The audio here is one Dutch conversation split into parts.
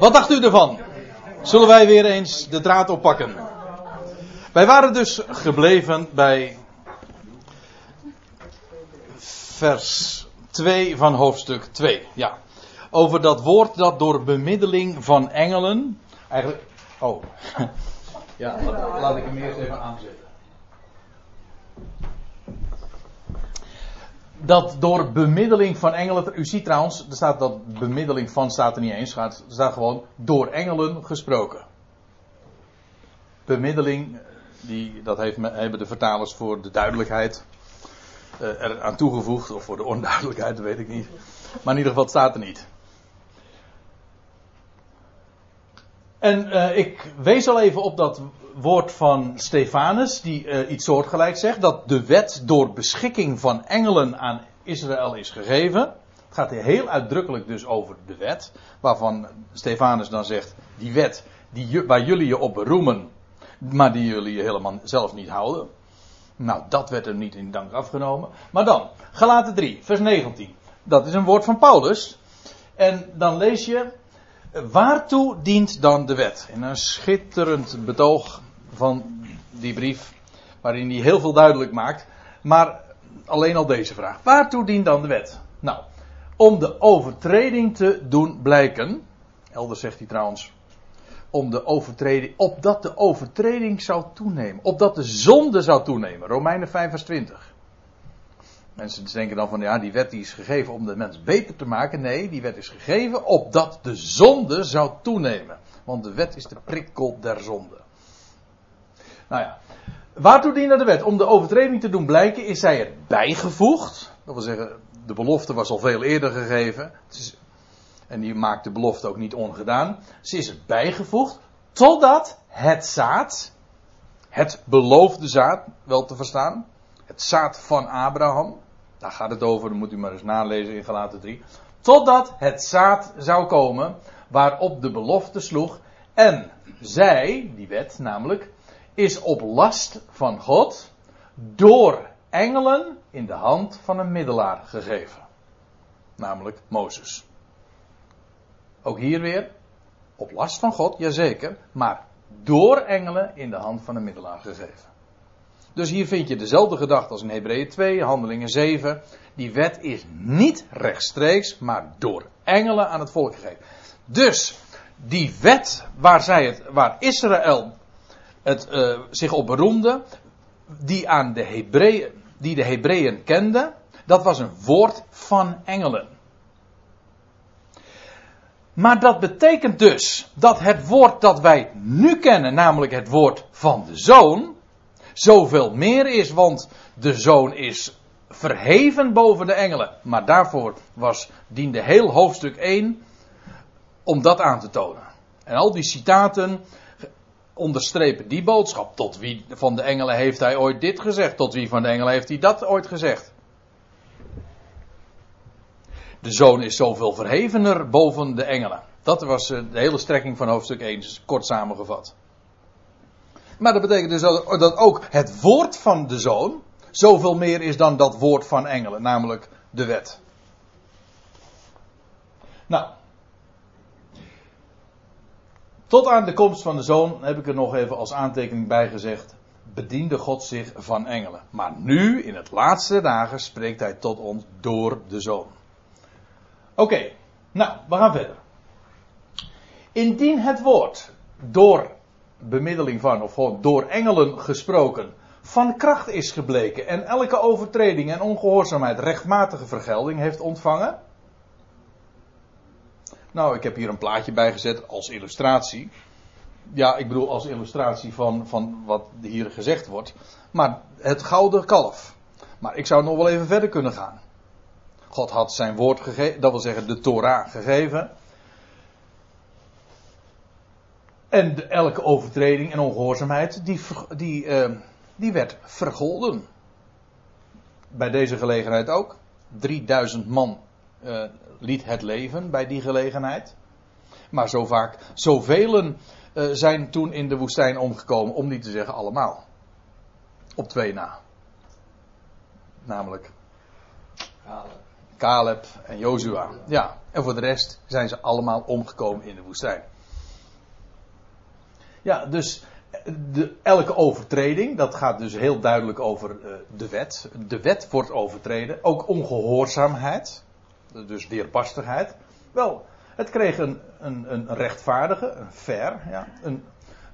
Wat dacht u ervan? Zullen wij weer eens de draad oppakken? Wij waren dus gebleven bij vers 2 van hoofdstuk 2. Ja. Over dat woord dat door bemiddeling van engelen. Eigenlijk. Oh. Ja, laat, laat ik hem eerst even aanzetten. Dat door bemiddeling van engelen. U ziet trouwens, er staat dat bemiddeling van staat er niet eens. Er staat gewoon door engelen gesproken. Bemiddeling, die, dat heeft, hebben de vertalers voor de duidelijkheid uh, er aan toegevoegd. Of voor de onduidelijkheid, dat weet ik niet. Maar in ieder geval, het staat er niet. En uh, ik wees al even op dat woord van Stefanus, die uh, iets soortgelijks zegt, dat de wet door beschikking van engelen aan Israël is gegeven. Het gaat hier heel uitdrukkelijk dus over de wet, waarvan Stefanus dan zegt, die wet die, waar jullie je op beroemen, maar die jullie je helemaal zelf niet houden. Nou, dat werd er niet in dank afgenomen. Maar dan, Galaten 3, vers 19. Dat is een woord van Paulus. En dan lees je, Waartoe dient dan de wet? In een schitterend betoog van die brief, waarin hij heel veel duidelijk maakt. Maar alleen al deze vraag. Waartoe dient dan de wet? Nou, om de overtreding te doen blijken. Elders zegt hij trouwens. Om de overtreding, opdat de overtreding zou toenemen. Opdat de zonde zou toenemen. Romeinen 5 vers 20. Mensen denken dan van ja, die wet die is gegeven om de mens beter te maken. Nee, die wet is gegeven opdat de zonde zou toenemen. Want de wet is de prikkel der zonde. Nou ja, waartoe diende de wet? Om de overtreding te doen blijken is zij er bijgevoegd. Dat wil zeggen, de belofte was al veel eerder gegeven. en die maakt de belofte ook niet ongedaan. Ze is er bijgevoegd totdat het zaad, het beloofde zaad, wel te verstaan, het zaad van Abraham, daar gaat het over, dan moet u maar eens nalezen in Galaten 3. Totdat het zaad zou komen waarop de belofte sloeg. En zij, die wet namelijk, is op last van God door engelen in de hand van een middelaar gegeven. Namelijk Mozes. Ook hier weer, op last van God, jazeker, maar door engelen in de hand van een middelaar gegeven. Dus hier vind je dezelfde gedachte als in Hebreeën 2, Handelingen 7. Die wet is niet rechtstreeks, maar door engelen aan het volk gegeven. Dus die wet waar, zij het, waar Israël het, uh, zich op beroemde, die, aan de Hebreeën, die de Hebreeën kenden, dat was een woord van engelen. Maar dat betekent dus dat het woord dat wij nu kennen, namelijk het woord van de zoon, zoveel meer is, want de zoon is verheven boven de engelen. Maar daarvoor was, diende heel hoofdstuk 1 om dat aan te tonen. En al die citaten onderstrepen die boodschap. Tot wie van de engelen heeft hij ooit dit gezegd? Tot wie van de engelen heeft hij dat ooit gezegd? De zoon is zoveel verhevener boven de engelen. Dat was eh, de hele strekking van hoofdstuk 1, kort samengevat. Maar dat betekent dus dat ook het woord van de zoon zoveel meer is dan dat woord van engelen, namelijk de wet. Nou. Tot aan de komst van de zoon heb ik er nog even als aantekening bij gezegd. Bediende God zich van engelen. Maar nu, in het laatste dagen, spreekt hij tot ons door de zoon. Oké, nou, we gaan verder. Indien het woord door bemiddeling van, of gewoon door engelen gesproken, van kracht is gebleken en elke overtreding en ongehoorzaamheid rechtmatige vergelding heeft ontvangen. Nou, ik heb hier een plaatje bijgezet als illustratie. Ja, ik bedoel als illustratie van, van wat hier gezegd wordt. Maar het gouden kalf. Maar ik zou nog wel even verder kunnen gaan. God had zijn woord gegeven, dat wil zeggen de Torah gegeven. En elke overtreding en ongehoorzaamheid, die, die, uh, die werd vergolden. Bij deze gelegenheid ook. 3000 man uh, liet het leven bij die gelegenheid. Maar zo vaak, zoveel uh, zijn toen in de woestijn omgekomen, om niet te zeggen allemaal. Op twee na. Namelijk Caleb en Jozua. Ja, en voor de rest zijn ze allemaal omgekomen in de woestijn. Ja, dus de, elke overtreding, dat gaat dus heel duidelijk over uh, de wet. De wet wordt overtreden. Ook ongehoorzaamheid, dus weerbarstigheid. Wel, het kreeg een, een, een rechtvaardige, een fair, ja, een,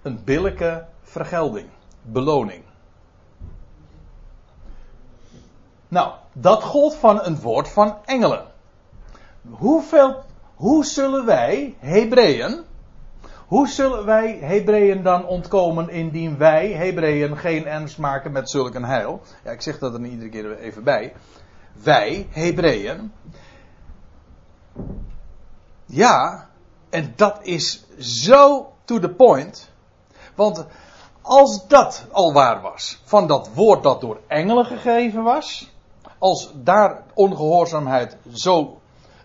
een billijke vergelding, beloning. Nou, dat gold van een woord van engelen. Hoeveel, hoe zullen wij, Hebreeën, hoe zullen wij Hebreeën dan ontkomen indien wij, Hebreeën, geen ernst maken met zulk een heil? Ja, ik zeg dat er iedere keer even bij. Wij, Hebreeën. Ja, en dat is zo to the point. Want als dat al waar was, van dat woord dat door engelen gegeven was, als daar ongehoorzaamheid zo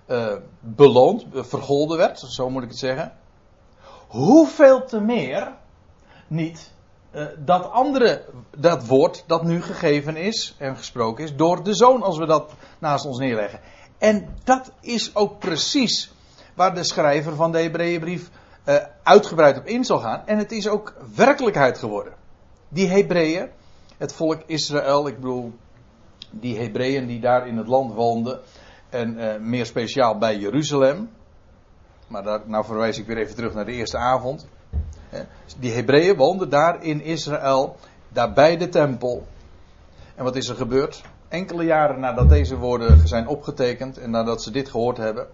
uh, beloond, vergolden werd, zo moet ik het zeggen, hoeveel te meer niet uh, dat andere, dat woord dat nu gegeven is en gesproken is door de zoon, als we dat naast ons neerleggen. En dat is ook precies waar de schrijver van de Hebreeënbrief uh, uitgebreid op in zal gaan. En het is ook werkelijkheid geworden. Die Hebreeën, het volk Israël, ik bedoel, die Hebreeën die daar in het land woonden. En uh, meer speciaal bij Jeruzalem. Maar daar, nou verwijs ik weer even terug naar de eerste avond. Die Hebreeën woonden daar in Israël, daar bij de tempel. En wat is er gebeurd? Enkele jaren nadat deze woorden zijn opgetekend en nadat ze dit gehoord hebben.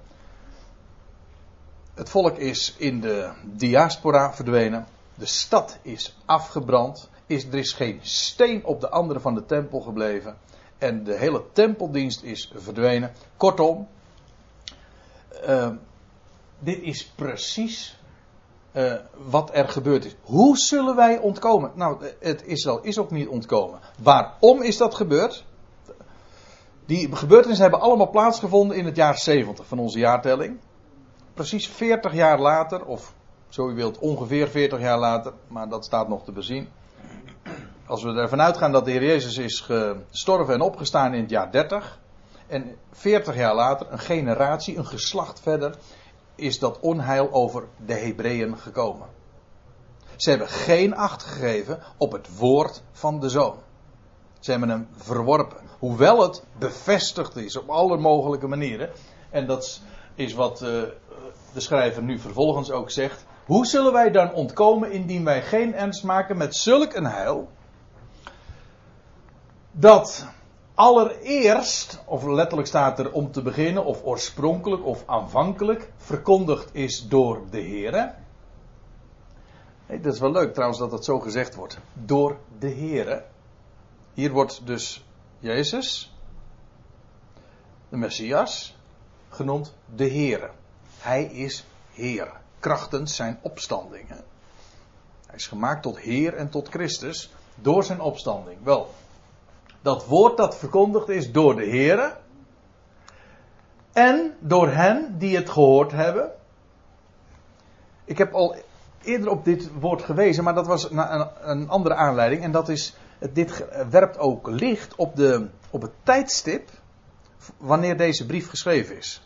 Het volk is in de diaspora verdwenen. De stad is afgebrand. Is, er is geen steen op de andere van de tempel gebleven. En de hele tempeldienst is verdwenen. Kortom, uh, dit is precies uh, wat er gebeurd is. Hoe zullen wij ontkomen? Nou, het Israël is ook niet ontkomen. Waarom is dat gebeurd? Die gebeurtenissen hebben allemaal plaatsgevonden in het jaar 70 van onze jaartelling. Precies 40 jaar later, of zo u wilt, ongeveer 40 jaar later, maar dat staat nog te bezien als we ervan uitgaan dat de Heer Jezus is gestorven en opgestaan in het jaar 30. En 40 jaar later, een generatie, een geslacht verder, is dat onheil over de Hebreeën gekomen. Ze hebben geen acht gegeven op het woord van de zoon. Ze hebben hem verworpen. Hoewel het bevestigd is op alle mogelijke manieren. En dat is wat uh, de schrijver nu vervolgens ook zegt. Hoe zullen wij dan ontkomen indien wij geen ernst maken met zulk een heil? dat allereerst, of letterlijk staat er om te beginnen, of oorspronkelijk of aanvankelijk, verkondigd is door de Heer. Nee, dat is wel leuk trouwens dat dat zo gezegd wordt. Door de Heer. Hier wordt dus Jezus, de Messias, genoemd de Heer. Hij is Heer, krachtens zijn opstanding. Hij is gemaakt tot Heer en tot Christus door zijn opstanding. Wel, dat woord dat verkondigd is door de Heer en door hen die het gehoord hebben. Ik heb al eerder op dit woord gewezen, maar dat was een, een andere aanleiding. En dat is, dit werpt ook licht op, de, op het tijdstip wanneer deze brief geschreven is.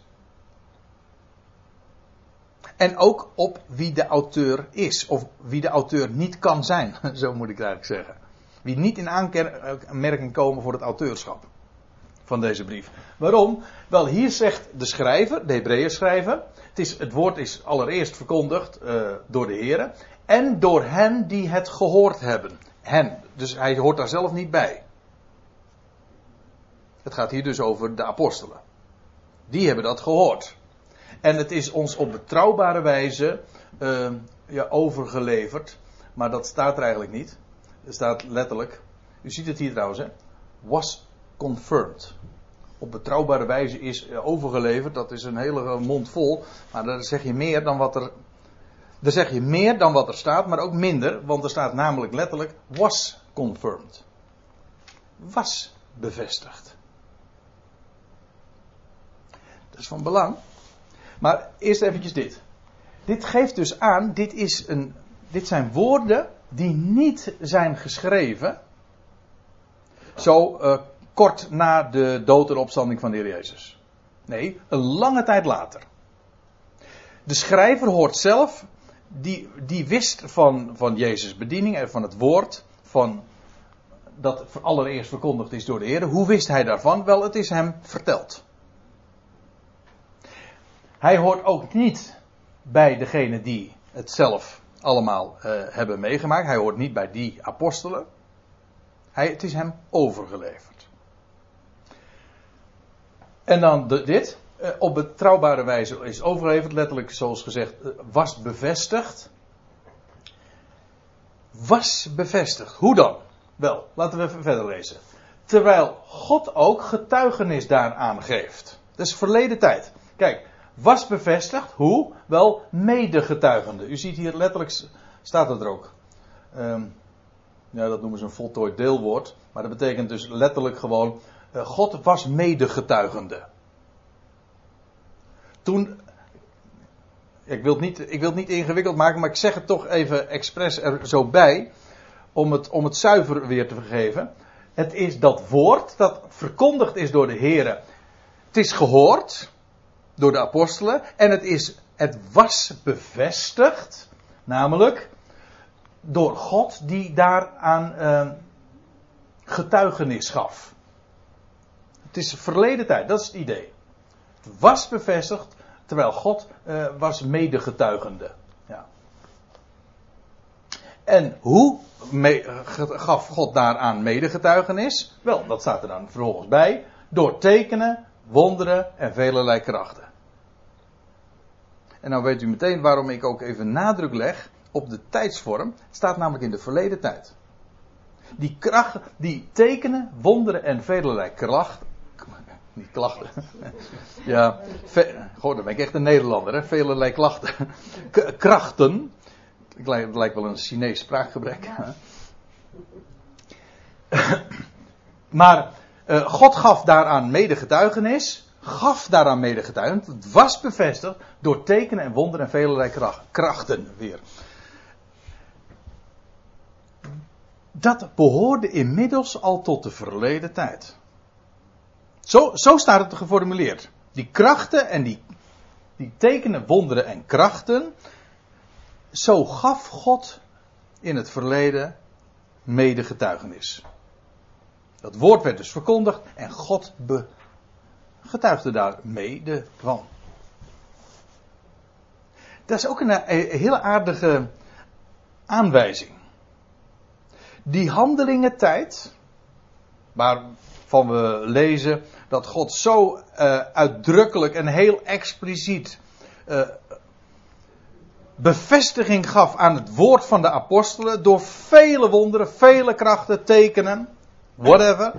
En ook op wie de auteur is, of wie de auteur niet kan zijn, zo moet ik eigenlijk zeggen. Wie niet in aanmerking komen voor het auteurschap van deze brief. Waarom? Wel, hier zegt de schrijver, de Hebreeën schrijver. Het, is, het woord is allereerst verkondigd uh, door de Heer. En door hen die het gehoord hebben. Hen. Dus hij hoort daar zelf niet bij. Het gaat hier dus over de apostelen. Die hebben dat gehoord. En het is ons op betrouwbare wijze uh, ja, overgeleverd. Maar dat staat er eigenlijk niet. Er staat letterlijk, u ziet het hier trouwens, hè, was confirmed. Op betrouwbare wijze is eh, overgeleverd, dat is een hele mond vol, maar daar zeg je meer dan wat er. Daar zeg je meer dan wat er staat, maar ook minder, want er staat namelijk letterlijk was confirmed. Was bevestigd. Dat is van belang. Maar eerst eventjes dit. Dit geeft dus aan, dit, is een, dit zijn woorden die niet zijn geschreven. Zo uh, kort na de dood en opstanding van de Heer Jezus. Nee, een lange tijd later. De schrijver hoort zelf, die, die wist van, van Jezus' bediening en van het woord, van dat allereerst verkondigd is door de Heer. Hoe wist hij daarvan? Wel, het is hem verteld. Hij hoort ook niet bij degene die het zelf allemaal uh, hebben meegemaakt. Hij hoort niet bij die apostelen. Hij, het is hem overgeleverd. En dan dit. Uh, op betrouwbare wijze is overgeleverd. Letterlijk, zoals gezegd, uh, was bevestigd. Was bevestigd. Hoe dan? Wel, laten we even verder lezen. Terwijl God ook getuigenis daaraan geeft. Dat is verleden tijd. Kijk, was bevestigd. Hoe? Wel, medegetuigende. U ziet hier letterlijk, staat het er ook. Um, ja, dat noemen ze een voltooid deelwoord. Maar dat betekent dus letterlijk gewoon, uh, God was medegetuigende. Toen, ik wil, het niet, ik wil niet ingewikkeld maken, maar ik zeg het toch even expres er zo bij om het, om het zuiver weer te vergeven. Het is dat woord dat verkondigd is door de Heer. Het is gehoord door de apostelen en het, is, het was bevestigd, namelijk door God die daaraan uh, getuigenis gaf. Het is verleden tijd, dat is het idee. Het was bevestigd terwijl God uh, was medegetuigende. Ja. En hoe gaf God daaraan medegetuigenis? Wel, dat staat er dan vervolgens bij. Door tekenen, wonderen en velelei krachten. En nou weet u meteen waarom ik ook even nadruk leg op de tijdsvorm. Het staat namelijk in de verleden tijd. Die krachten, die tekenen, wonderen en velelei krachten. Niet klachten. Ja, goh, dan ben ik echt een Nederlander, hè? Klachten. krachten. Het lijkt wel een Chinees spraakgebrek. maar uh, God gaf daaraan medegetuigenis. Gaf daaraan medegetuigenis. Het was bevestigd door tekenen en wonderen en velelei krachten weer. Dat behoorde inmiddels al tot de verleden tijd. Zo, zo staat het geformuleerd. Die krachten en die, die tekenen, wonderen en krachten zo gaf God in het verleden mede getuigenis. Dat woord werd dus verkondigd en God getuigde daar mede van. Dat is ook een, hele aardige aanwijzing. Die handelingentijd, waarvan we lezen dat God zo uh, uitdrukkelijk en heel expliciet uh, bevestiging gaf aan het woord van de apostelen door vele wonderen, vele krachten, tekenen, whatever.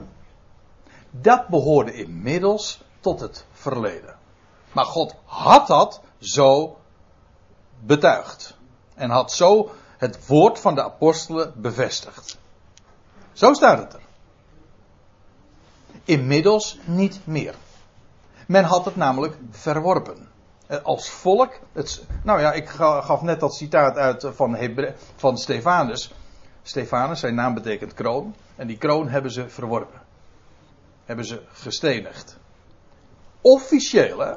Dat behoorde inmiddels tot het verleden. Maar God had dat zo betuigd. En had zo het woord van de apostelen bevestigd. Zo staat het er. Inmiddels niet meer. Men had het namelijk verworpen. Eh, als volk. Het, nou ja, ik gaf net dat citaat uit eh, van, van Stefanus. Stefanus, zijn naam betekent kroon. En die kroon hebben ze verworpen. Hebben ze gestenigd. Officieel?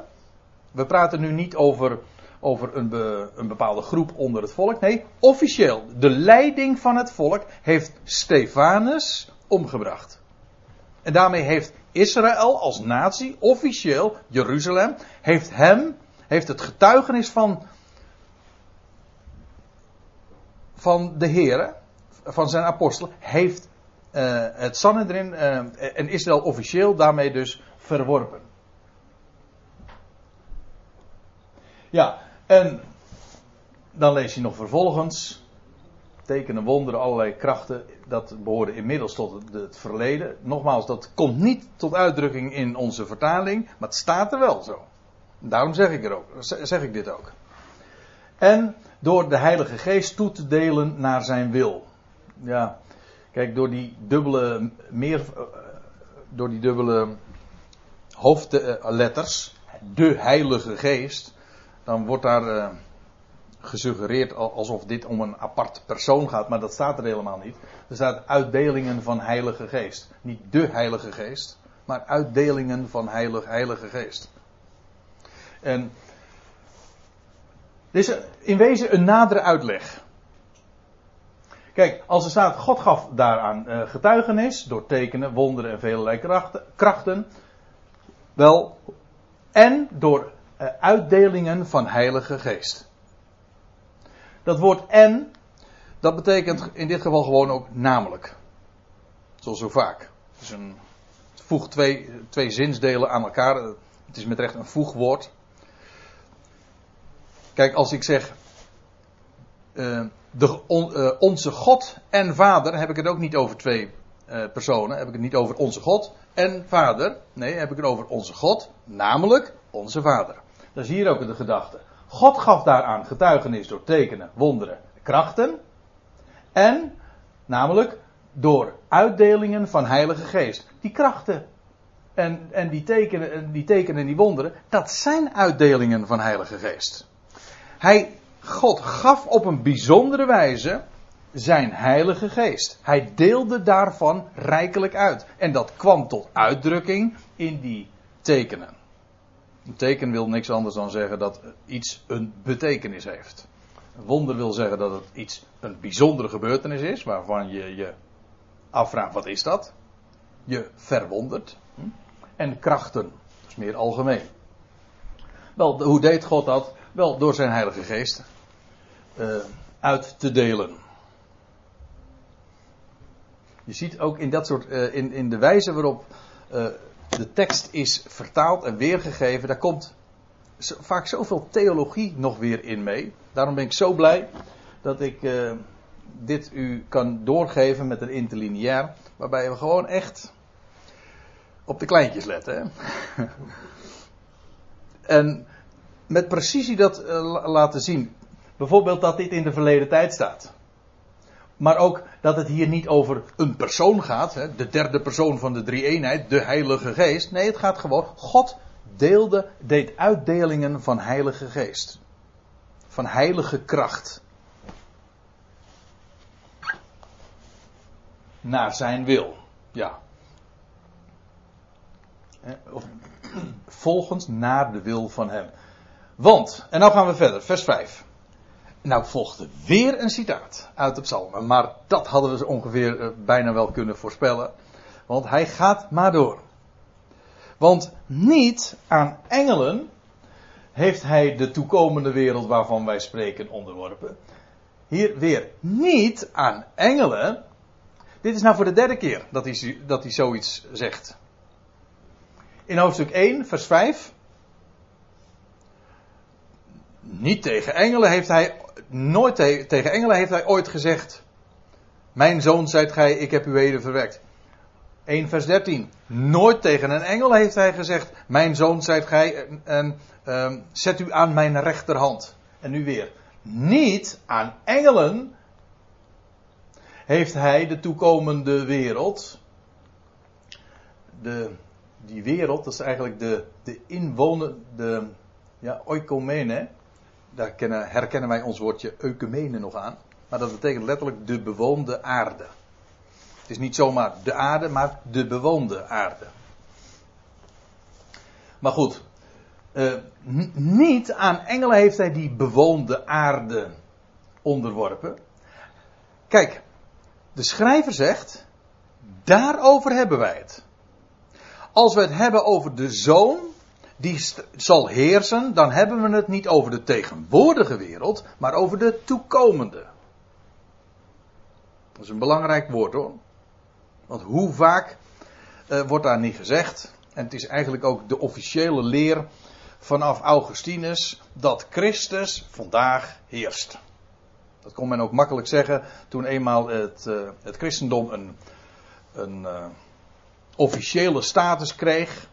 We praten nu niet over, over een, een bepaalde groep onder het volk. Nee, officieel. De leiding van het volk heeft Stefanus omgebracht. En daarmee heeft Israël als natie, officieel, Jeruzalem, heeft hem heeft het getuigenis van, van de Heer, van zijn apostel, heeft uh, het Sanhedrin uh, en Israël officieel daarmee dus verworpen. Ja, en dan lees je nog vervolgens. Tekenen, wonderen, allerlei krachten. Dat behoorde inmiddels tot het, verleden. Nogmaals, dat komt niet tot uitdrukking in onze vertaling. Maar het staat er wel zo. Daarom zeg ik, er ook, zeg ik dit ook. En door de Heilige Geest toe te delen naar zijn wil. Ja, kijk, door die dubbele, meer, eh, door die dubbele hoofdletters, de Heilige Geest, dan wordt daar uh, gesuggereerd alsof dit om een apart persoon gaat, maar dat staat er helemaal niet. Er staat uitdelingen van Heilige Geest. Niet de Heilige Geest, maar uitdelingen van Heilige, Heilige Geest. En dit is in wezen een nadere uitleg. Kijk, als er staat, God gaf daaraan uh, getuigenis door tekenen, wonderen en vele krachten, krachten. Wel, en door uh, uitdelingen van Heilige Geest. Dat woord en, dat betekent in dit geval gewoon ook namelijk. Zoals zo vaak. Een, het voegt twee, twee zinsdelen aan elkaar. Het is met recht een voegwoord. Kijk, als ik zeg. Uh, de, uh, onze God en Vader, heb ik het ook niet over twee uh, personen. Heb ik het niet over onze God en Vader. Nee, heb ik het over onze God, namelijk onze Vader. Dat is hier ook de gedachte. God gaf daaraan getuigenis door tekenen, wonderen, krachten. En, namelijk, door uitdelingen van Heilige Geest. Die krachten en, en die, tekenen, die tekenen en die wonderen, dat zijn uitdelingen van Heilige Geest. Hij, God gaf op een bijzondere wijze zijn Heilige Geest. Hij deelde daarvan rijkelijk uit. En dat kwam tot uitdrukking in die tekenen. Een teken wil niks anders dan zeggen dat iets een betekenis heeft. Een wonder wil zeggen dat het iets een bijzondere gebeurtenis is, waarvan je je afvraagt wat is dat? Je verwondert. Hm? En krachten, dat is meer algemeen. Wel, hoe deed God dat? Wel, door zijn Heilige Geest uh, uit te delen. Je ziet ook in dat soort, uh, in, in de wijze waarop uh, de tekst is vertaald en weergegeven, daar komt vaak zoveel theologie nog weer in mee. Daarom ben ik zo blij dat ik uh, dit u kan doorgeven met een interlineair, waarbij we gewoon echt op de kleintjes letten. Hè? en met precisie dat uh, laten zien. Bijvoorbeeld dat dit in de verleden tijd staat. Maar ook dat het hier niet over een persoon gaat, hè, de derde persoon van de drie eenheid, de Heilige Geest. Nee, het gaat gewoon, God deelde, deed uitdelingen van Heilige Geest. Van heilige kracht. Naar zijn wil. Ja. Of, volgens naar de wil van hem. Want, en nou gaan we verder, vers 5. Nou volgde weer een citaat uit de psalmen, maar dat hadden we ongeveer uh, bijna wel kunnen voorspellen. Want hij gaat maar door. Want niet aan engelen heeft hij de toekomende wereld waarvan wij spreken onderworpen. Hier weer niet aan engelen. Dit is nou voor de derde keer dat hij, dat hij zoiets zegt. In hoofdstuk 1, vers 5 niet tegen engelen heeft hij, nooit te, tegen engelen heeft hij ooit gezegd, mijn zoon zijt gij, ik heb u heden verwekt. 1 vers 13. Nooit tegen een engel heeft hij gezegd, mijn zoon zijt gij en, en um, zet u aan mijn rechterhand. En nu weer. Niet aan engelen heeft hij de toekomende wereld, de, die wereld, dat is eigenlijk de, de inwoner, de ja, oikomene, daar kennen, herkennen wij ons woordje eukemene nog aan. Maar dat betekent letterlijk de bewoonde aarde. Het is niet zomaar de aarde, maar de bewoonde aarde. Maar goed, uh, niet aan engelen heeft hij die bewoonde aarde onderworpen. Kijk, de schrijver zegt, daarover hebben wij het. Als we het hebben over de zoon, die zal heersen, dan hebben we het niet over de tegenwoordige wereld, maar over de toekomende. Dat is een belangrijk woord hoor. Want hoe vaak uh, wordt daar niet gezegd, en het is eigenlijk ook de officiële leer vanaf Augustinus, dat Christus vandaag heerst. Dat kon men ook makkelijk zeggen toen eenmaal het, uh, het christendom een, een uh, officiële status kreeg.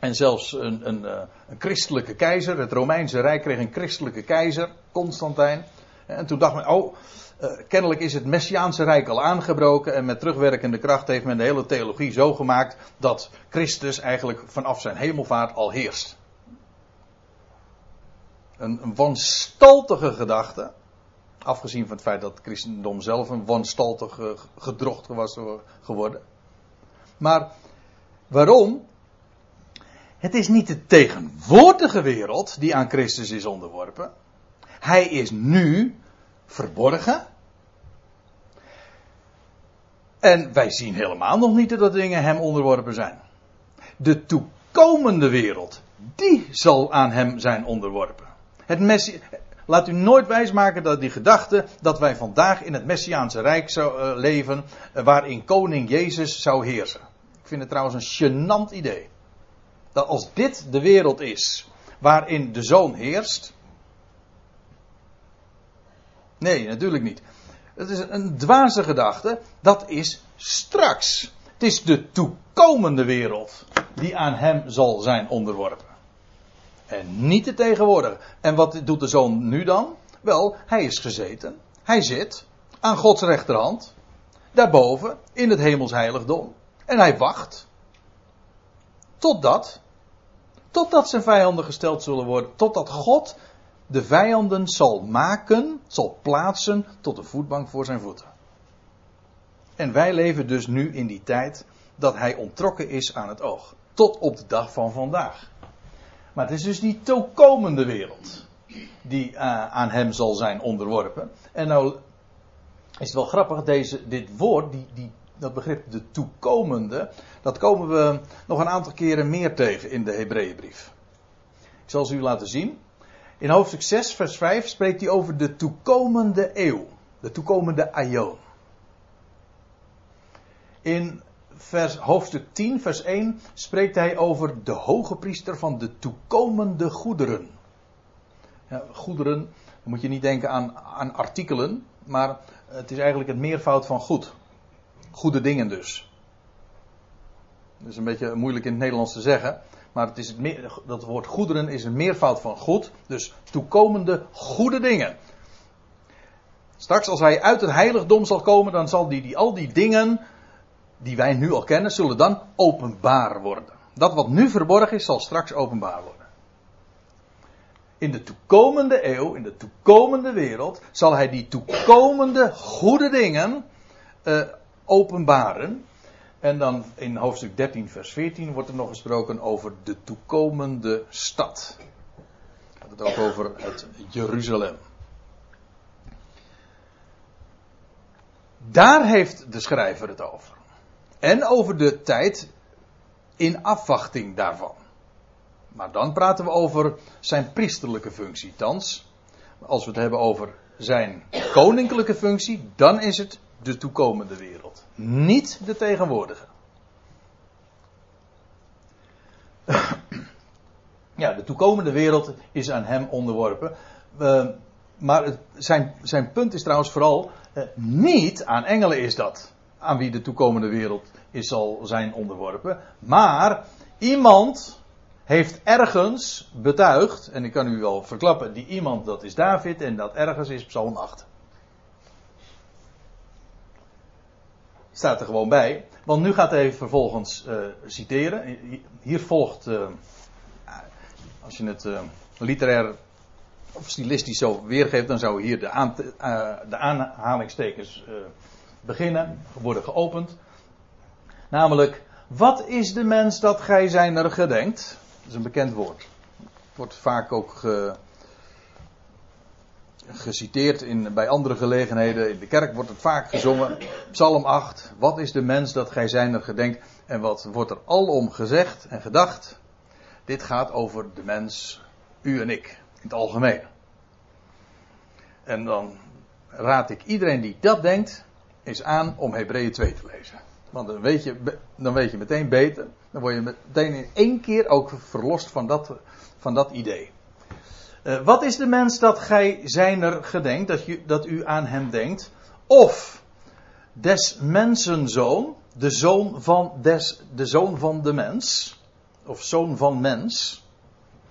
En zelfs een, een, eh, een, christelijke keizer. Het Romeinse Rijk kreeg een christelijke keizer, Constantijn. En toen dacht men, oh, uh, kennelijk is het Messiaanse Rijk al aangebroken. En met terugwerkende kracht heeft men de hele theologie zo gemaakt dat Christus eigenlijk vanaf zijn hemelvaart al heerst. Een, een wanstaltige gedachte. Afgezien van het feit dat het christendom zelf een wanstaltig gedrocht was geworden. Maar waarom? Het is niet de tegenwoordige wereld die aan Christus is onderworpen. Hij is nu verborgen. En wij zien helemaal nog niet dat dingen hem onderworpen zijn. De toekomende wereld, die zal aan hem zijn onderworpen. Het Laat u nooit wijsmaken dat die gedachte dat wij vandaag in het Messiaanse Rijk zou uh, leven, uh, waarin koning Jezus zou heersen. Ik vind het trouwens een gênant idee. Dat als dit de wereld is waarin de zoon heerst. Nee, natuurlijk niet. Het is een dwaze gedachte. Dat is straks. Het is de toekomende wereld die aan hem zal zijn onderworpen. En niet de tegenwoordige. En wat doet de zoon nu dan? Wel, hij is gezeten. Hij zit aan Gods rechterhand. Daarboven, in het hemelsheiligdom. En hij wacht. Totdat. Totdat zijn vijanden gesteld zullen worden. Totdat God de vijanden zal maken, zal plaatsen tot de voetbank voor zijn voeten. En wij leven dus nu in die tijd dat hij ontrokken is aan het oog. Tot op de dag van vandaag. Maar het is dus die toekomende wereld die uh, aan hem zal zijn onderworpen. En nou is het wel grappig, deze, dit woord, die, die, dat begrip de toekomende, dat komen we nog een aantal keren meer tegen in de Hebreeënbrief. Ik zal ze u laten zien. In hoofdstuk 6, vers 5 spreekt hij over de toekomende eeuw. De toekomende aion. In vers, hoofdstuk 10, vers 1 spreekt hij over de hoge priester van de toekomende goederen. Ja, goederen, dan moet je niet denken aan, aan artikelen, maar het is eigenlijk het meervoud van goed. Goede dingen dus. Dat is een beetje moeilijk in het Nederlands te zeggen. Maar het is het meer, dat woord goederen is een meervoud van goed. Dus toekomende goede dingen. Straks als hij uit het heiligdom zal komen, dan zal hij die, al die dingen die wij nu al kennen, zullen dan openbaar worden. Dat wat nu verborgen is, zal straks openbaar worden. In de toekomende eeuw, in de toekomende wereld, zal hij die toekomende goede dingen uh, openbaren. En dan in hoofdstuk 13, vers 14 wordt er nog gesproken over de toekomende stad. Gaat het ook over het Jeruzalem. Daar heeft de schrijver het over. En over de tijd in afwachting daarvan. Maar dan praten we over zijn priesterlijke functie. Thans, als we het hebben over zijn koninklijke functie, dan is het de toekomende wereld. Niet de tegenwoordige. Ja, de toekomende wereld is aan hem onderworpen. Uh, maar het, zijn, zijn punt is trouwens vooral, uh, niet aan engelen is dat aan wie de toekomende wereld is, zal zijn onderworpen. Maar iemand heeft ergens betuigd, en ik kan u wel verklappen, die iemand dat is David en dat ergens is Psalm 8. Staat er gewoon bij. Want nu gaat hij vervolgens uh, citeren. Hier volgt, uh, als je het uh, literair of stilistisch zo weergeeft, dan zou hier de, de aanhalingstekens beginnen, worden geopend. Namelijk, wat is de mens dat gij zijner gedenkt? Dat is een bekend woord. Het wordt vaak ook ge, geciteerd in, bij andere gelegenheden. In de kerk wordt het vaak gezongen. Psalm 8. Wat is de mens dat gij zijner gedenkt? En wat wordt er alom gezegd en gedacht? Dit gaat over de mens, u en ik, in het algemeen. En dan raad ik iedereen die dat denkt, is aan om Hebreeën 2 te lezen. Want dan weet, je, dan weet je meteen beter. Dan word je meteen in één keer ook verlost van dat, van dat idee. Uh, wat is de mens dat gij zijner gedenkt, dat, dat u aan hem denkt? Of des mensen zoon, de zoon van, des, de zoon van de mens, of zoon van mens,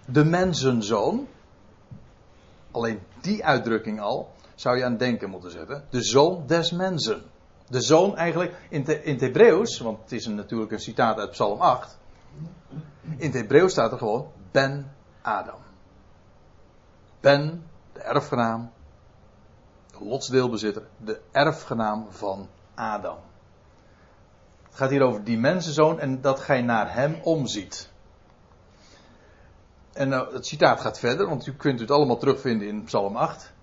de mensenzoon. Alleen die uitdrukking al, zou je aan denken moeten zetten. De zoon des mensen. De zoon eigenlijk in, te, in het Hebreeuws, want het is natuurlijk een citaat uit Psalm 8. In het Hebreeuws staat er gewoon Ben Adam. Ben, de erfgenaam, de lotsdeelbezitter, de erfgenaam van Adam. Het gaat hier over die mensenzoon en dat gij naar hem omziet. En nou, het citaat gaat verder, want u kunt het allemaal terugvinden in Psalm 8.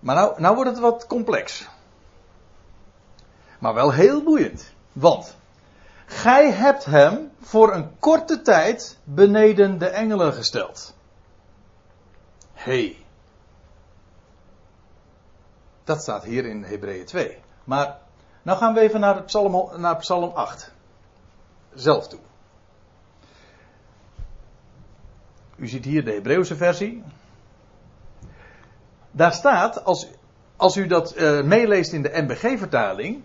Maar nou, nou wordt het wat complex. Maar wel heel boeiend. Want gij hebt hem voor een korte tijd beneden de engelen gesteld. Hey. Dat staat hier in Hebreeën 2. Maar nou gaan we even naar Psalm, naar Psalm 8. Zelf toe. U ziet hier de Hebreeuwse versie. Daar staat, als, als u dat uh, meeleest in de NBG-vertaling,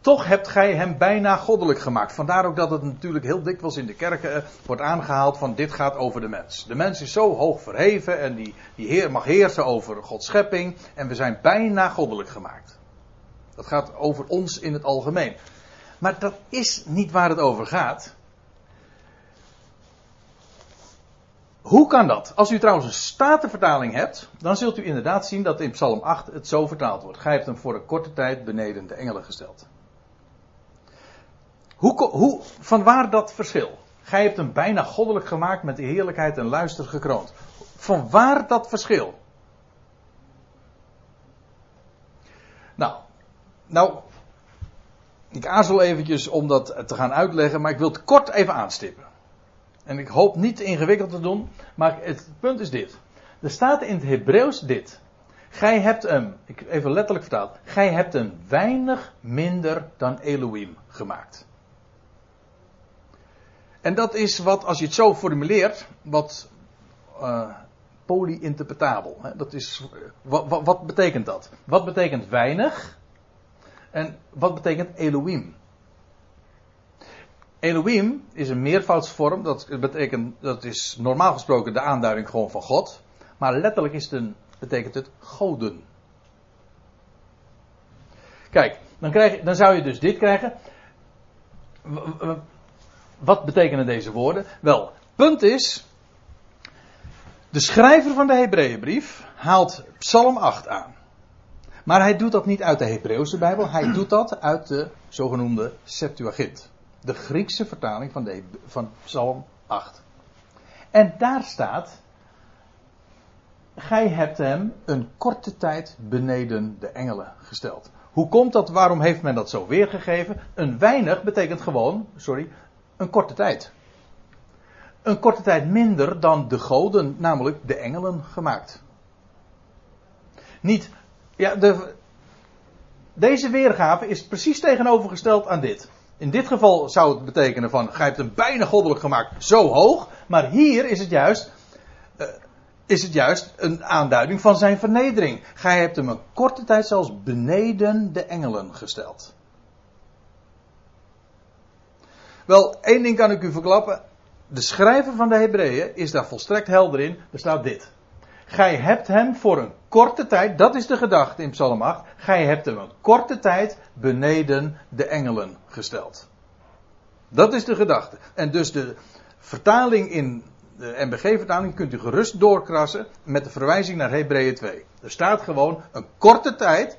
toch hebt gij hem bijna goddelijk gemaakt. Vandaar ook dat het natuurlijk heel dikwijls in de kerken uh, wordt aangehaald van dit gaat over de mens. De mens is zo hoog verheven en die, die heer, mag heersen over Gods schepping en we zijn bijna goddelijk gemaakt. Dat gaat over ons in het algemeen. Maar dat is niet waar het over gaat. Hoe kan dat? Als u trouwens een statenvertaling hebt, dan zult u inderdaad zien dat in Psalm 8 het zo vertaald wordt. Gij hebt hem voor een korte tijd beneden de engelen gesteld. Hoe, hoe, van waar dat verschil? Gij hebt hem bijna goddelijk gemaakt met de heerlijkheid en luister gekroond. Van waar dat verschil? Nou, nou, ik aarzel eventjes om dat te gaan uitleggen, maar ik wil het kort even aanstippen. En ik hoop niet ingewikkeld te doen, maar het punt is dit. Er staat in het Hebreeuws dit. Gij hebt hem, ik even letterlijk vertaald, gij hebt hem weinig minder dan Elohim gemaakt. En dat is wat, als je het zo formuleert, wat uh, polyinterpretabel. Dat is, wat, wat, wat betekent dat? Wat betekent weinig? En wat betekent Elohim? Elohim is een meervoudsvorm, dat betekent, dat is normaal gesproken de aanduiding gewoon van God. Maar letterlijk is het een, betekent het goden. Kijk, dan, krijg, dan zou je dus dit krijgen. Wat betekenen deze woorden? Wel, punt is. De schrijver van de Hebreeënbrief haalt Psalm 8 aan. Maar hij doet dat niet uit de Hebreeuwse Bijbel, hij doet dat uit de zogenoemde Septuagint de Griekse vertaling van, de, van Psalm 8. En daar staat: Gij hebt hem een korte tijd beneden de engelen gesteld. Hoe komt dat? Waarom heeft men dat zo weergegeven? Een weinig betekent gewoon, sorry, een korte tijd. Een korte tijd minder dan de goden, namelijk de engelen, gemaakt. Niet, ja, de, deze weergave is precies tegenovergesteld aan dit. In dit geval zou het betekenen van, gij hebt hem bijna goddelijk gemaakt, zo hoog. Maar hier is het juist, uh, is het juist een aanduiding van zijn vernedering. Gij hebt hem een korte tijd zelfs beneden de engelen gesteld. Wel, één ding kan ik u verklappen. De schrijver van de Hebreeën is daar volstrekt helder in. Er staat dit. Gij hebt hem voor een korte tijd, dat is de gedachte in Psalm 8, gij hebt hem een korte tijd beneden de engelen gesteld. Dat is de gedachte. En dus de vertaling in de MBG-vertaling kunt u gerust doorkrassen met de verwijzing naar Hebreeën 2. Er staat gewoon een korte tijd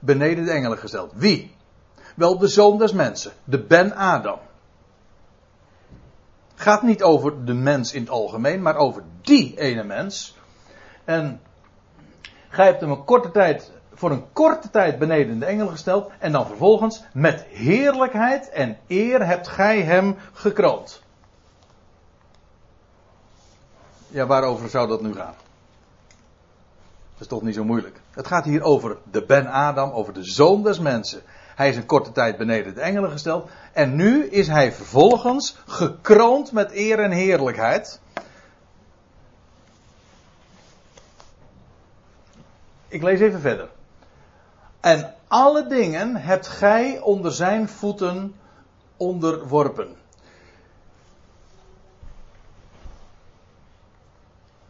beneden de engelen gesteld. Wie? Wel de zoon des mensen, de Ben Adam. Gaat niet over de mens in het algemeen, maar over die ene mens en gij hebt hem een korte tijd, voor een korte tijd beneden de engel gesteld. En dan vervolgens met heerlijkheid en eer hebt gij hem gekroond. Ja, waarover zou dat nu gaan? Dat is toch niet zo moeilijk. Het gaat hier over de Ben Adam, over de zoon des mensen. Hij is een korte tijd beneden de engelen gesteld. En nu is hij vervolgens gekroond met eer en heerlijkheid. Ik lees even verder. En alle dingen hebt gij onder zijn voeten onderworpen.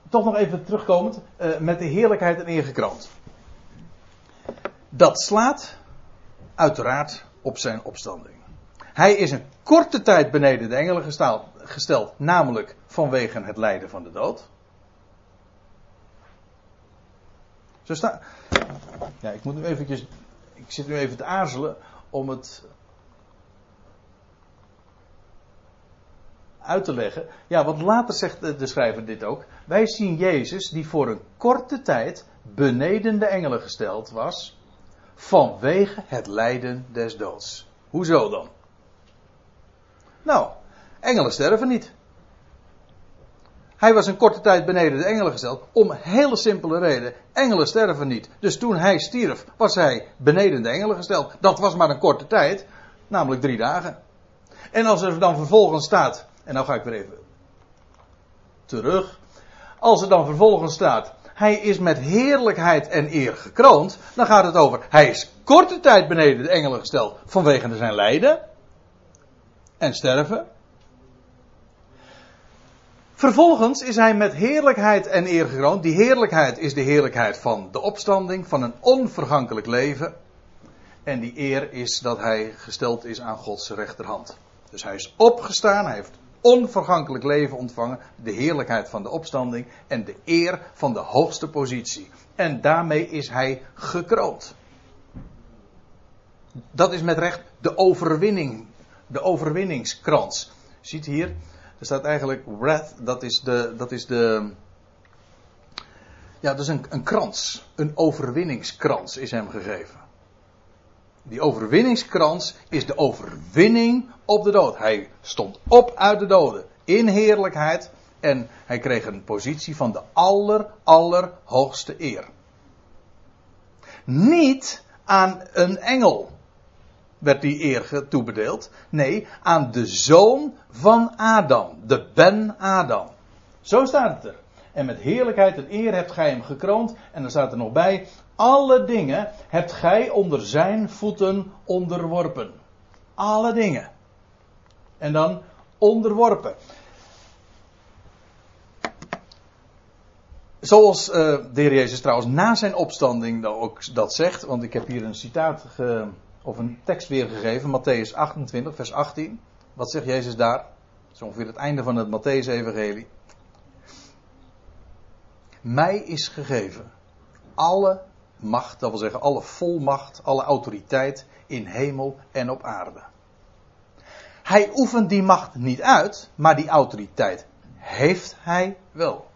Toch nog even terugkomend uh, met de heerlijkheid en ingekroond. Dat slaat uiteraard op zijn opstanding. Hij is een korte tijd beneden de engelen gesteld, namelijk vanwege het lijden van de dood. Zo staat. Ja, ik moet nu eventjes. Ik zit nu even te aarzelen om het. uit te leggen. Ja, want later zegt de schrijver dit ook. Wij zien Jezus die voor een korte tijd beneden de engelen gesteld was. Vanwege het lijden des doods. Hoezo dan? Nou, engelen sterven niet. Hij was een korte tijd beneden de engelen gesteld. Om hele simpele reden. Engelen sterven niet. Dus toen hij stierf, was hij beneden de engelen gesteld. Dat was maar een korte tijd. Namelijk drie dagen. En als er dan vervolgens staat. En nou ga ik weer even terug. Als er dan vervolgens staat. Hij is met heerlijkheid en eer gekroond. Dan gaat het over. Hij is korte tijd beneden de engelen gesteld. Vanwege zijn lijden. En sterven. Vervolgens is hij met heerlijkheid en eer gekroond. Die heerlijkheid is de heerlijkheid van de opstanding, van een onvergankelijk leven. En die eer is dat hij gesteld is aan Gods rechterhand. Dus hij is opgestaan, hij heeft onvergankelijk leven ontvangen, de heerlijkheid van de opstanding en de eer van de hoogste positie. En daarmee is hij gekroond. Dat is met recht de overwinning, de overwinningskrans. ziet hier, er staat eigenlijk wrath, dat is de, dat is de, ja, dat is een, een krans, een overwinningskrans is hem gegeven. Die overwinningskrans is de overwinning op de dood. Hij stond op uit de doden in heerlijkheid en hij kreeg een positie van de aller, allerhoogste eer. Niet aan een engel werd die eer toebedeeld. Nee, aan de zoon van Adam, de Ben Adam. Zo staat het er. En met heerlijkheid en eer hebt gij hem gekroond. En dan staat er nog bij, alle dingen hebt gij onder zijn voeten onderworpen. Alle dingen. En dan onderworpen. Zoals uh, de heer Jezus trouwens na zijn opstanding ook dat zegt, want ik heb hier een citaat ge, of een tekst weergegeven, Matthäus 28, vers 18. Wat zegt Jezus daar? Is ongeveer het einde van het Matthäus-evangelie. Mij is gegeven alle macht, dat wil zeggen alle volmacht, alle autoriteit in hemel en op aarde. Hij oefent die macht niet uit, maar die autoriteit heeft hij wel.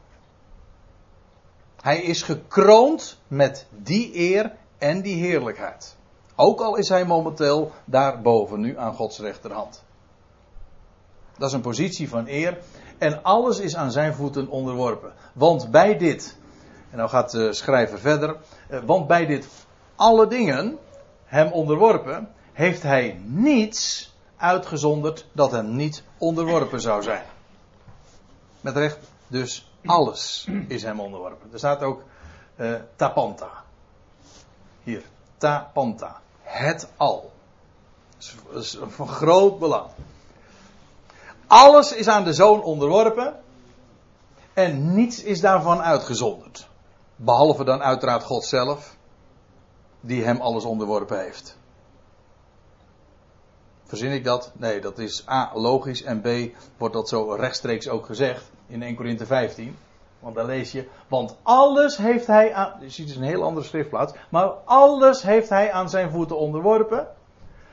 Hij is gekroond met die eer en die heerlijkheid. Ook al is hij momenteel daarboven nu aan Gods rechterhand. Dat is een positie van eer. En alles is aan zijn voeten onderworpen. Want bij dit, en nou gaat de schrijver verder. Eh, want bij dit alle dingen hem onderworpen, heeft hij niets uitgezonderd dat hem niet onderworpen zou zijn. Met recht, dus alles is hem onderworpen. Er staat ook uh, tapanta. Hier, tapanta het al. Dat is van groot belang. Alles is aan de zoon onderworpen. En niets is daarvan uitgezonderd. Behalve dan uiteraard God zelf. Die hem alles onderworpen heeft. Verzin ik dat? Nee, dat is A logisch en B wordt dat zo rechtstreeks ook gezegd in 1 Korinthe 15. Want daar lees je, want alles heeft hij aan, je ziet dus een heel andere schriftplaats, maar alles heeft hij aan zijn voeten onderworpen.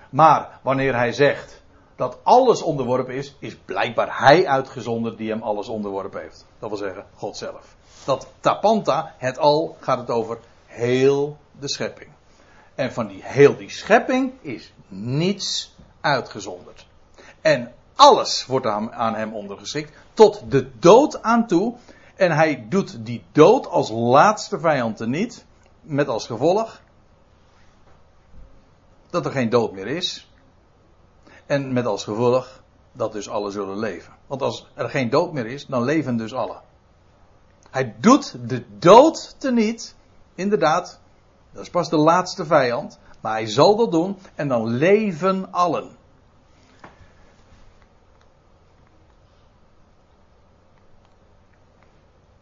Maar wanneer hij zegt dat alles onderworpen is, is blijkbaar hij uitgezonderd die hem alles onderworpen heeft. Dat wil zeggen, God zelf. Dat tapanta, het al, gaat het over heel de schepping. En van die heel die schepping is niets uitgezonderd. En alles wordt aan hem ondergeschikt, tot de dood aan toe. En hij doet die dood als laatste vijand niet. Met als gevolg dat er geen dood meer is. En met als gevolg dat dus alle zullen leven. Want als er geen dood meer is, dan leven dus alle. Hij doet de dood teniet. Inderdaad, dat is pas de laatste vijand. Maar hij zal dat doen en dan leven allen.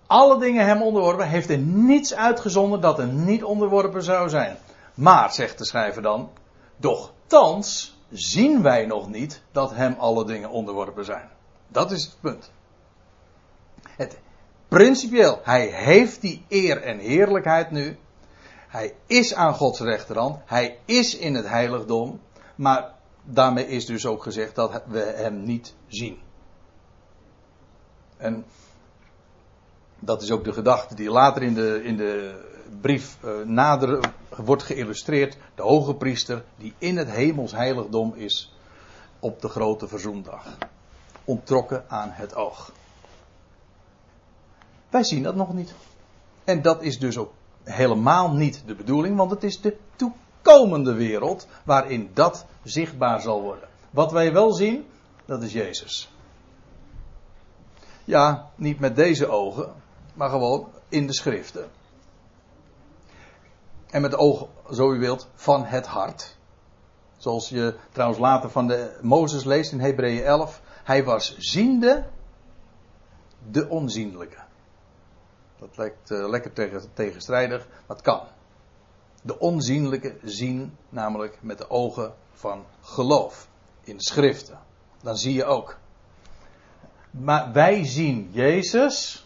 alle dingen hem onderworpen, heeft er niets uitgezonden dat er niet onderworpen zou zijn. Maar, zegt de schrijver dan, doch thans zien wij nog niet dat hem alle dingen onderworpen zijn. Dat is het punt. Het, principieel, hij heeft die eer en heerlijkheid nu. Hij is aan Gods rechterhand. Hij is in het heiligdom. Maar daarmee is dus ook gezegd dat we hem niet zien. En dat is ook de gedachte die later in de, in de brief uh, nader wordt geïllustreerd. De hoge priester die in het hemels heiligdom is op de grote verzoendag. Onttrokken aan het oog. Wij zien dat nog niet. En dat is dus ook helemaal niet de bedoeling, want het is de toekomende wereld waarin dat zichtbaar zal worden. Wat wij wel zien, dat is Jezus. Ja, niet met deze ogen, maar gewoon in de schriften. En met de ogen, zo u wilt, van het hart. Zoals je trouwens later van de Mozes leest in Hebreeën 11. Hij was ziende de onzienlijke. Dat lijkt uh, lekker tegen, tegenstrijdig, maar het kan. De onzienlijke zien namelijk met de ogen van geloof in schriften. Dan zie je ook. Maar wij zien Jezus,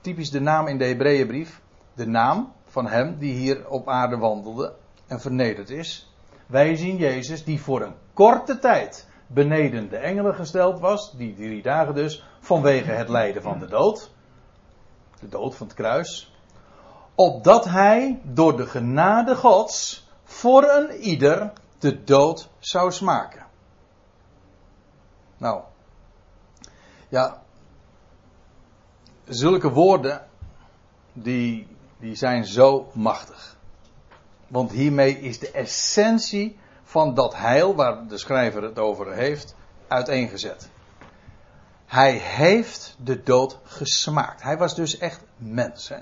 typisch de naam in de Hebreeënbrief, de naam van hem die hier op aarde wandelde en vernederd is. Wij zien Jezus die voor een korte tijd beneden de engelen gesteld was, die drie dagen dus, vanwege het lijden van de dood de dood van het kruis, opdat hij door de genade Gods voor een ieder de dood zou smaken. Nou, ja, zulke woorden, die, die zijn zo machtig. Want hiermee is de essentie van dat heil, waar de schrijver het over heeft, uiteengezet. Hij heeft de dood gesmaakt. Hij was dus echt mens. Hè?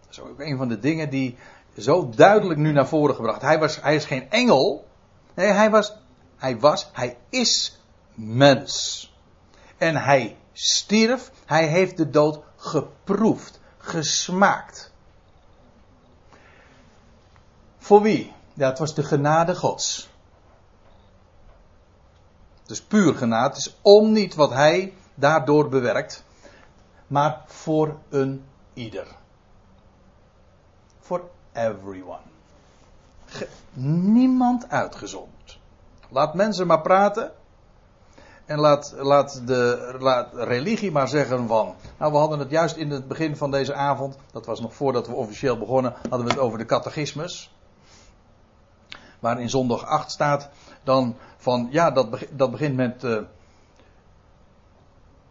Dat is ook een van de dingen die zo duidelijk nu naar voren gebracht. Hij, was, hij is geen engel. Nee, hij was, hij was, hij is mens. En hij stierf. Hij heeft de dood geproefd, gesmaakt. Voor wie? Ja, het was de genade Gods. Dus puur genade. Het is om niet wat hij daardoor bewerkt. Maar voor een ieder. Voor everyone. niemand uitgezonderd. Laat mensen maar praten. En laat, laat de laat religie maar zeggen van. Nou, we hadden het juist in het begin van deze avond. Dat was nog voordat we officieel begonnen. Hadden we het over de catechismus. Waar in zondag 8 staat dan van ja, dat, dat begint met. Uh,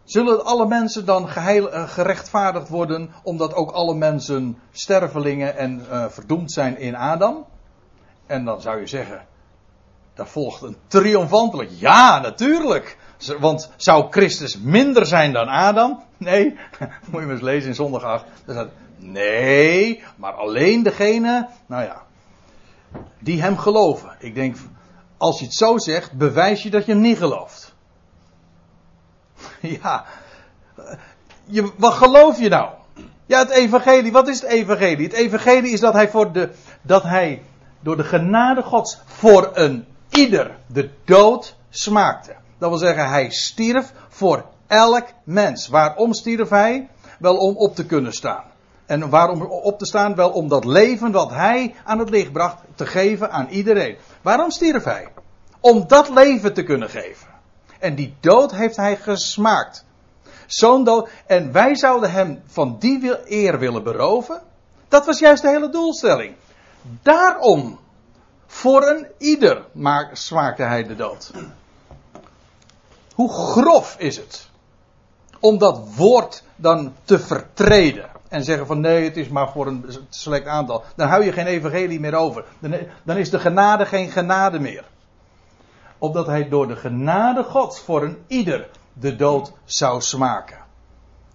zullen alle mensen dan uh, gerechtvaardigd worden omdat ook alle mensen stervelingen en uh, verdoemd zijn in Adam? En dan zou je zeggen, daar volgt een triomfantelijk ja, natuurlijk. Want zou Christus minder zijn dan Adam? Nee, moet je maar eens lezen in zondag 8. Staat, nee, maar alleen degene, nou ja, die hem geloven. Ik denk, als je het zo zegt, bewijs je dat je hem niet gelooft. ja. Je, wat geloof je nou? Ja, het evangelie. Wat is het evangelie? Het evangelie is dat hij, voor de, dat hij door de genade gods voor een ieder de dood smaakte. Dat wil zeggen, hij stierf voor elk mens. Waarom stierf hij? Wel om op te kunnen staan. En waarom op te staan? Wel om dat leven dat hij aan het licht bracht te geven aan iedereen. Waarom stierf hij? Om dat leven te kunnen geven. En die dood heeft hij gesmaakt. Zo'n dood. En wij zouden hem van die eer willen beroven. Dat was juist de hele doelstelling. Daarom, voor een ieder, smaakte hij de dood. Hoe grof is het? Om dat woord dan te vertreden en zeggen van nee, het is maar voor een select aantal. Dan hou je geen evangelie meer over. Dan is de genade geen genade meer. Opdat hij door de genade Gods voor een ieder de dood zou smaken.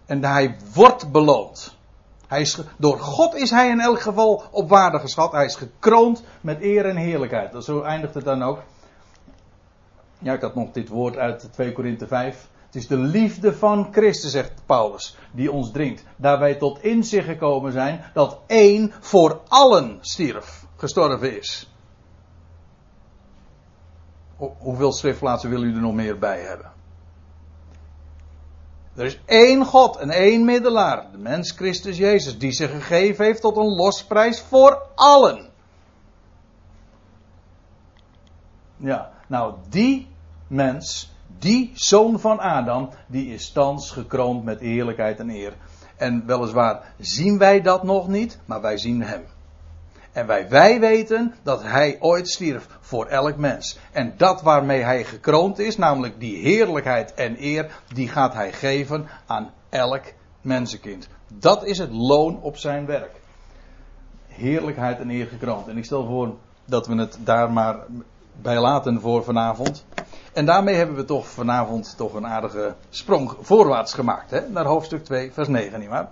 En hij wordt beloond. Hij is, door God is hij in elk geval op waarde geschat. Hij is gekroond met eer en heerlijkheid. Zo eindigt het dan ook. Ja, ik had nog dit woord uit 2 Korinthe 5. Het is de liefde van Christus, zegt Paulus, die ons dringt. Daar wij tot inzicht gekomen zijn dat één voor allen stierf, gestorven is. hoeveel schriftplaatsen willen u er nog meer bij hebben? Er is één God en één middelaar, de mens Christus Jezus, die zich gegeven heeft tot een losprijs voor allen. Ja, nou die mens Die zoon van Adam, die is thans gekroond met heerlijkheid en eer. En weliswaar zien wij dat nog niet, maar wij zien hem. En wij, wij weten dat hij ooit stierf voor elk mens. En dat waarmee hij gekroond is, namelijk die heerlijkheid en eer, die gaat hij geven aan elk mensenkind. Dat is het loon op zijn werk. Heerlijkheid en eer gekroond. En ik stel voor dat we het daar maar bij laten voor vanavond. En daarmee hebben we toch vanavond toch een aardige sprong voorwaarts gemaakt. Hè? Naar hoofdstuk 2, vers 9, nietwaar?